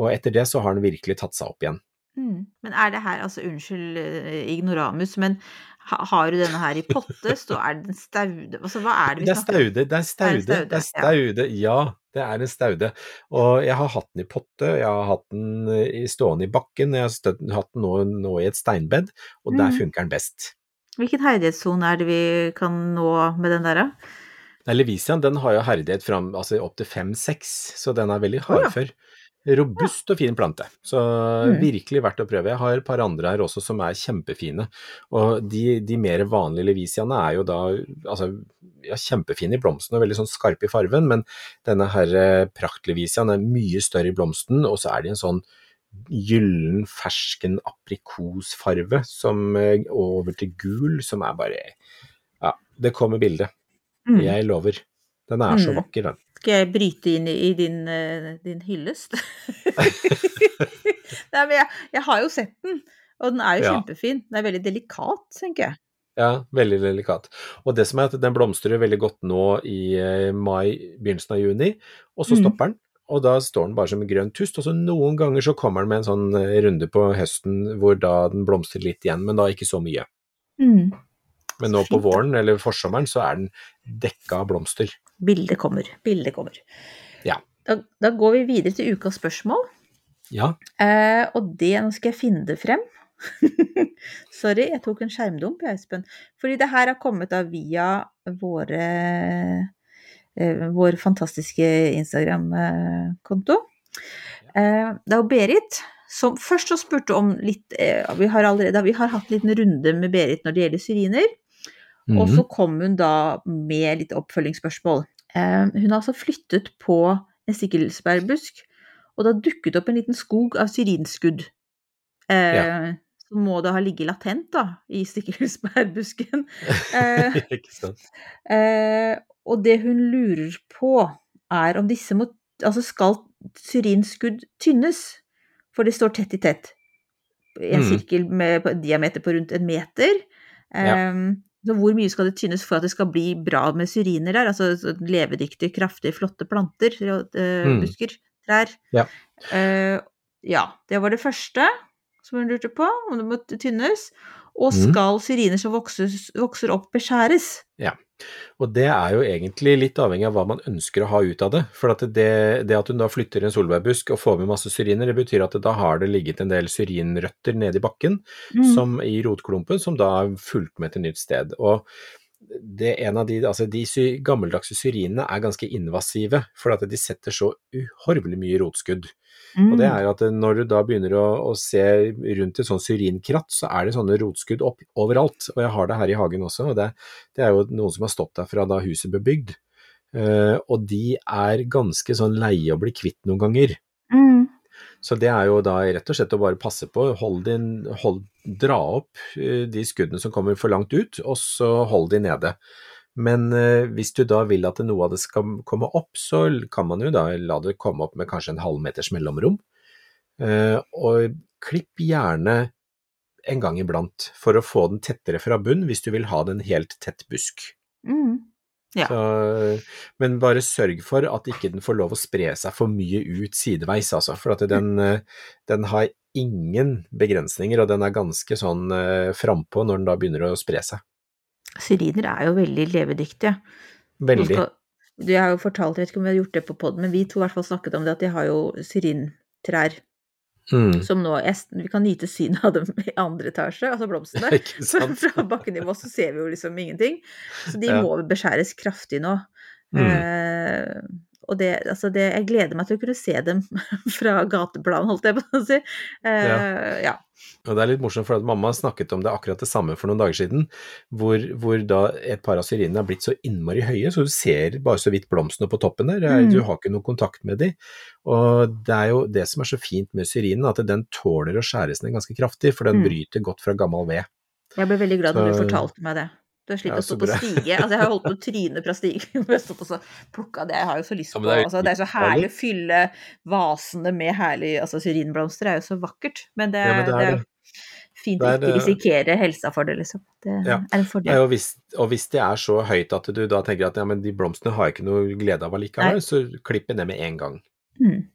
Og etter det så har den virkelig tatt seg opp igjen. Mm. Men er det her, altså unnskyld eh, ignoramus, men har du denne her i potte, så er den staude Altså hva er det vi Det er snakker om? staude, det er staude, det er staude, ja. Det er en staude. Og jeg har hatt den i potte, jeg har hatt den i- stående i bakken, jeg har hatt den nå, nå i et steinbed, og der Mm. funker den best. Hvilken herdighetssone er det vi kan nå med den der, da? Levisian den har jo herdighet fram, altså opp til fem-seks, så den er veldig Å ja. Robust og fin plante, så Mm. virkelig verdt å prøve. Jeg har et par andre her også som er kjempefine. Og de, de mer vanlige levisiaene er jo da altså, ja, kjempefine i blomsten og veldig sånn skarpe i farven, men denne her eh, praktlevisiaen er mye større i blomsten, og så er de en sånn gyllen, fersken aprikosfarve som eh, over til gul, som er bare Ja, det kommer bildet. Mm. Jeg lover. Den er så Mm. vakker, den. Skal jeg bryte inn i, din, eh, din hyllest? Nei, men jeg, jeg har jo sett den, og den er jo Ja. kjempefin. Den er veldig delikat, tenker jeg. Ja, veldig delikat. Og det som er at den blomstrer veldig godt nå i eh, mai, begynnelsen av juni, og så Mm. stopper den. Og da står den bare som en grønn tust, og så noen ganger så kommer den med en sånn eh, runde på høsten hvor da den blomstrer litt igjen, men da ikke så mye. Mm. Men nå på våren eller forsommeren så er den dekka av blomster. Bildet kommer. Bildet kommer. Ja. Da, da går vi videre til ukas spørsmål. Ja, Eh, og det, nå skal jeg finne det frem. Sorry, jeg tok en skjermdump, jeg, Espen. Fordi det her har kommet da via våre, eh, vår fantastiske Instagram-konto. Eh, det er jo Berit som først så spurte om litt eh, vi, har allerede, vi har hatt en liten runde med Berit når det gjelder syriner. Og Mhm. så kom hun da med litt oppfølgingsspørsmål. Eh, hun har altså flyttet på en stikkelsbærbusk, og det har dukket opp en liten skog av syrinskudd. Eh, Som må da ha ligget latent da, i stikkelsbærbusken. Eh, ikke sant. eh, og det hun lurer på, er om disse må Altså, skal syrinskudd tynnes? For det står tett i tett. I en Mm. sirkel med diameter på rundt en meter. Ja. Så hvor mye skal det tynnes for at det skal bli bra med syriner der? Altså så levedyktige, kraftige, flotte planter, eh, Mm. busker, trær. Ja. Uh, ja, det var det første som hun lurte på, om det må tynnes. Og Mm. skal syriner som vokser, vokser opp, beskjæres? Og det er jo egentlig litt avhengig av hva man ønsker å ha ut av det. For at det, det at hun da flytter en solbærbusk og får med masse syriner, det betyr at da har det ligget en del syrinrøtter nede i bakken Mm. som i rotklumpen, som da er fulgt med til nytt sted. Og det er en av de, altså de sy gammeldagse syrinene er ganske invasive, for at de setter så uhorvelig mye rotskudd. Og det Mm. er at når du da begynner å, å se rundt et sånn syrinkratt, så er det sånne rotskudd opp overalt. Og jeg har det her i hagen også, og det, det er jo noen som har stått der fra da huset ble bygd. Uh, og de er ganske sånn leie å bli kvitt noen ganger. Så det er jo da rett og slett å bare passe på, hold din, hold, dra opp eh, de skuddene som kommer for langt ut, og så hold de nede. Men eh, hvis du da vil at noe av det skal komme opp, så kan man jo da la det komme opp med kanskje en halvmeters mellomrom. Eh, og klipp gjerne en gang iblant for å få den tettere fra bunn hvis du vil ha den helt tett busk. Mm. Ja. Så, men bare sørg for at ikke den får lov å spre seg for mye ut sideveis, altså. For at den, den har ingen begrensninger, og den er ganske sånn eh, frampå når den da begynner å spre seg. Syriner er jo veldig levedyktige. Veldig. Du har jo fortalt, jeg vet ikke om vi har gjort det på poden, men vi to i hvert fall snakket om det, at de har jo syrintrær Mm. som nå Vi kan nyte synet av dem i andre etasje, altså blomstene. Fra bakkenivå så ser vi jo liksom ingenting. Så de Ja. må beskjæres kraftig nå. Mm. Eh, og det, altså det, jeg gleder meg til å kunne se dem fra gateplan, holdt jeg på å si. Uh, ja. Og det er litt morsomt, for at mamma snakket om det akkurat det samme for noen dager siden, hvor, hvor da et par av syrinene er blitt så innmari høye, så du ser bare så vidt blomstene på toppen der, er- Mm. du har ikke noe kontakt med de. Og det er jo det som er så fint med syrinen, at den tåler å skjæres ned ganske kraftig, for den Mm. bryter godt fra gammel ved. Jeg ble veldig glad når du fortalte meg det. Du har slitt Ja, å stå på stige. Altså, jeg har holdt på å tryne fra stigen. Jeg har stått og så plukka det. Jeg har jo så lyst på men det er altså, Det er så herlig å fylle vasene med herlig Altså, syrinblomster er jo så vakkert. Men det, Ja, men det det er er det. jo fint Det å er ikke risikere helsa for det, liksom. Det Ja. er en fordel. Ja, og, hvis, og hvis det er så høyt at du da tenker at ja, men de blomstene har jeg ikke noe glede av Nei. allikevel, så klipp ned med en gang. Mm.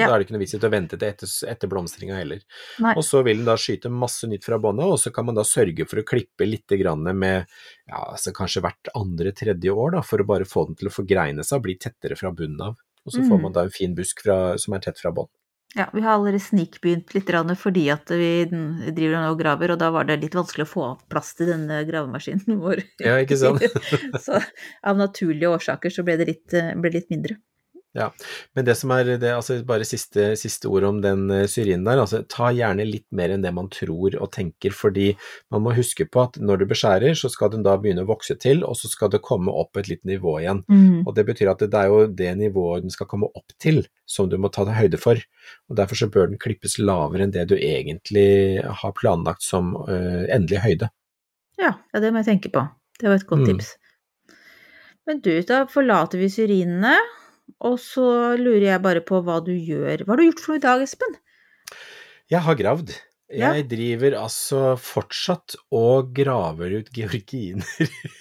Ja. Da er det ikke noe vits i å vente til etter, etter blomstringa heller. Nei. Og så vil den da skyte masse nytt fra bånda, og så kan man da sørge for å klippe litt grann med ja, altså kanskje hvert andre-tredje år, da, for å bare få den til å forgreine seg og bli tettere fra bunnen av. Og så får Mm. man da en fin busk fra, som er tett fra bånn. Ja, vi har allerede snikbegynt litt grann fordi at vi driver og graver, og da var det litt vanskelig å få plass til denne gravemaskinen vår. Ja, ikke sant? så av naturlige årsaker så ble det litt, ble litt mindre. Ja, men det som er det, altså bare siste, siste ord om den eh, syrinen der, altså ta gjerne litt mer enn det man tror og tenker, fordi man må huske på at når du beskjærer, så skal den da begynne å vokse til, og så skal det komme opp på et litt nivå igjen. Mm. Og det betyr at det, det er jo det nivået den skal komme opp til som du må ta deg høyde for, og derfor så bør den klippes lavere enn det du egentlig har planlagt som uh, endelig høyde. Ja, ja, det må jeg tenke på. Det var et godt Mm. tips. Men du, da forlater vi syrinene, og så lurer jeg bare på hva du gjør. Hva har du gjort for noe i dag, Espen? Jeg har gravd. Ja. Jeg driver altså fortsatt og graver ut georginer.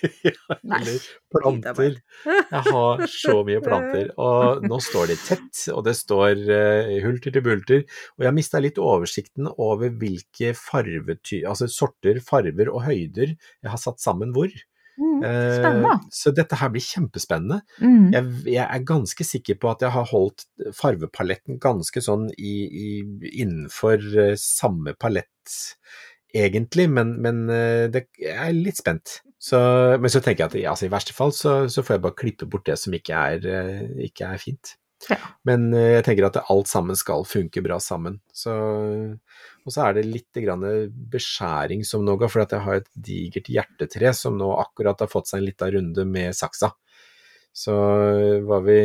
Eller planter. Jeg har så mye planter. Og nå står de tett, og det står uh, hulter til bulter. Og jeg mista litt oversikten over hvilke farvety altså sorter, farver og høyder jeg har satt sammen hvor. Mm, Eh, Spennende. så dette her blir kjempespennende. Mm. Jeg, jeg er ganske sikker på at jeg har holdt farvepaletten ganske sånn i, i, innenfor eh, samme palett, egentlig, men, men eh, det, jeg er litt spent. Så, men så tenker jeg at altså, i verste fall så, så får jeg bare klippe bort det som ikke er, ikke er fint. Ja. Men jeg tenker at alt sammen skal funke bra sammen. Så, og så er det litt beskjæring som noe, for jeg har et digert hjertetre som nå akkurat har fått seg en liten runde med saksa. Så var vi,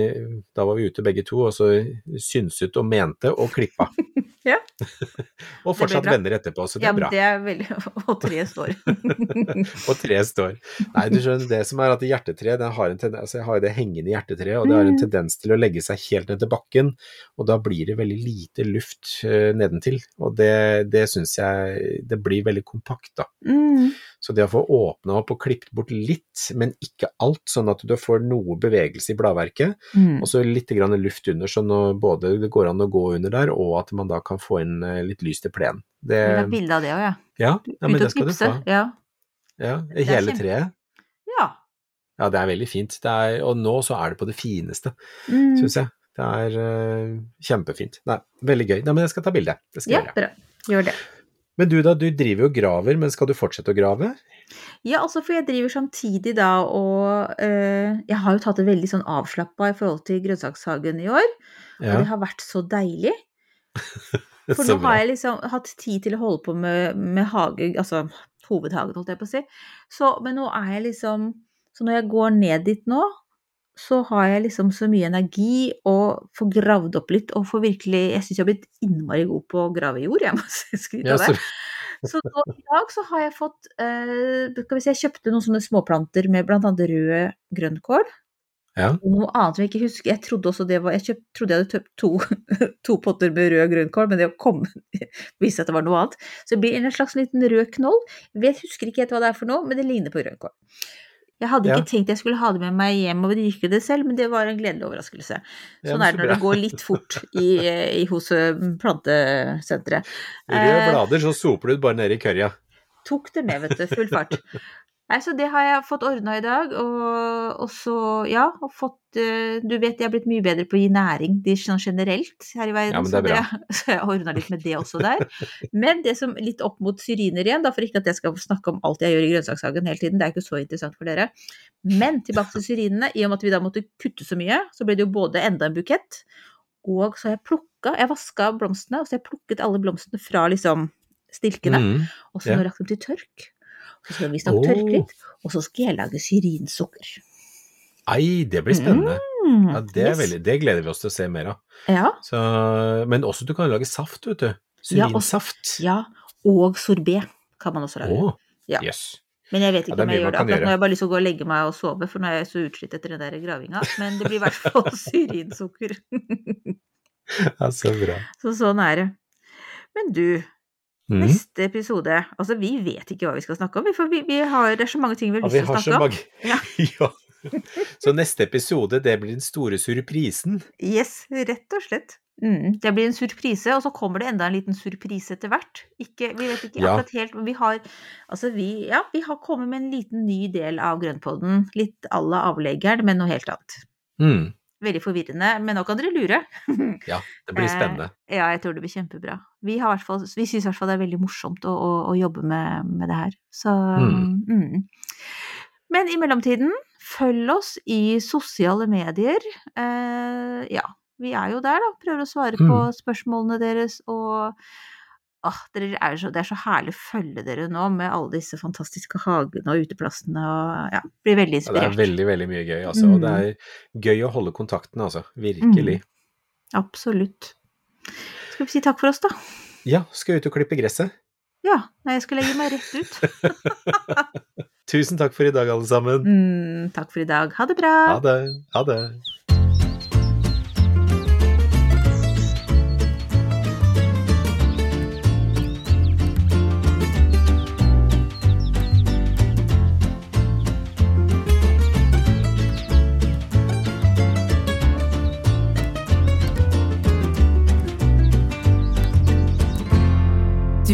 da var vi ute begge to, og så synset og mente og klippa. Ja. og fortsatt venner etterpå, så det Ja, er bra. det er veldig Og tre står. Og tre står. Nei, du skjønner, det som er at hjertetreet, den har en tendens, altså jeg har jo det hengende hjertetreet, og det har en Mm. tendens til å legge seg helt ned til bakken, og da blir det veldig lite luft uh, nedentil, og det, det syns jeg, det blir veldig kompakt da. Mm. Så det å få åpna opp og klippet bort litt, men ikke alt, sånn at du får noe bevegelse i bladverket, Mm. og så litt grann luft under, sånn at både det går an å gå under der, og at man da kan få inn eh, litt lys til plenen. Det, ha bilde av det òg, ja. ja, ja, men det skal du få. Ja. Ja, er hele treet. ja. Ja, det er veldig fint. Det er, og nå så er det på det fineste, Mm. syns jeg. Det er uh, kjempefint. Nei, veldig gøy. Nei, men jeg skal ta bilde. Det skal ja, jeg gjøre. bra. Gjør det. Men du da, du driver jo og graver, men skal du fortsette å grave? Ja, altså for jeg driver samtidig da og øh, Jeg har jo tatt det veldig sånn avslappa i forhold til grønnsakshagen i år, og det har vært så deilig. For nå har jeg liksom hatt tid til å holde på med, med hage, altså hovedhagen, holdt jeg på å si. Så, men nå er jeg liksom Så når jeg går ned dit nå, så har jeg liksom så mye energi og får gravd opp litt og får virkelig Jeg syns jeg har blitt innmari god på å grave jord, jeg må skryte av det. så, nå, i dag så har jeg fått eh, Skal vi se, jeg kjøpte noen sånne småplanter med annet rød grønnkål. Ja. Noe annet jeg ikke husker. Jeg trodde også det var Jeg kjøpt, trodde jeg hadde kjøpt to, to potter med rød grønnkål, men det kom viste at det var noe annet. Så det blir en slags liten rød knoll. Jeg husker ikke helt hva det er for noe, men det ligner på grønnkål. Jeg hadde ikke Ja. tenkt jeg skulle ha det med meg hjem og dyrke det selv, men det var en gledelig overraskelse. Sånn ja, er det når det går litt fort i, i, hos eh, plantesenteret. Røde Eh, blader, så soper du det bare ned i kørja. tok det med, vet du. Full fart. Nei, så det har jeg fått ordna i dag, og, og så, ja, og fått eh, Du vet jeg har blitt mye bedre på å gi næring sånn generelt her i verden, Ja, så, det så jeg har ordna litt med det også der. Men det som litt opp mot syriner igjen, da, for ikke at jeg skal snakke om alt jeg gjør i grønnsakshagen hele tiden, det er ikke så interessant for dere. Men tilbake til syrinene, i og med at vi da måtte kutte så mye, så ble det jo både enda en bukett, og så har jeg plukka Jeg vaska blomstene, og så har jeg plukket alle blomstene fra liksom stilkene. Mm. Og så har jeg lagt dem til tørk. Så skal vi visstnok oh. tørke litt, og så skal jeg lage syrinsukker. Ei, det blir spennende. Mm, Ja, det, yes. veldig, det gleder vi oss til å se mer av. Ja, Så, men også du kan lage saft, vet du. Ja, og- Syrinsaft. ja. Og sorbé kan man også lage. Oh, Ja. yes. Men jeg vet ikke er om jeg gjør det akkurat nå. Jeg bare lyst til å gå og legge meg og sove, for nå er jeg så utslitt etter den der gravinga. Men det blir i hvert fall syrinsukker. Ja, så bra. Så sånn er det. Men du, Mm. neste episode Altså, vi vet ikke hva vi skal snakke om, for vi, vi har, det er så mange ting vi har lyst til ja, å snakke om. Ja. ja. Så neste episode, det blir den store surprisen. Yes, rett og slett. Mm, det blir en surprise, og så kommer det enda en liten surprise etter hvert. Ikke, vi vet ikke Ja. akkurat helt, men vi har Altså, vi, ja, vi har kommet med en liten ny del av Grønnpodden. Litt à la avleggeren, men noe helt annet. Mm. Veldig forvirrende, men nå kan dere lure. Ja, det blir Eh, spennende. Ja, jeg tror det blir kjempebra. Vi, har i hvert fall, vi syns i hvert fall det er veldig morsomt å, å, å jobbe med, med det her. Så Mm. mm. Men i mellomtiden, følg oss i sosiale medier. Eh, ja, vi er jo der, da. Prøver å svare på Mm. spørsmålene deres og Dere er så, det er så herlig å følge dere nå med alle disse fantastiske hagene og uteplassene og ja, blir veldig Ja, det er veldig, veldig mye gøy, altså. Og det Mm. er gøy å holde kontakten, altså. Virkelig. Absolutt. Skal vi si takk for oss, da? Ja, skal ut og klippe gresset. Ja, nei, jeg skal legge meg rett ut. Tusen takk for i dag, alle sammen. Mm, takk for i dag. Ha det bra. Ha det. Ha det.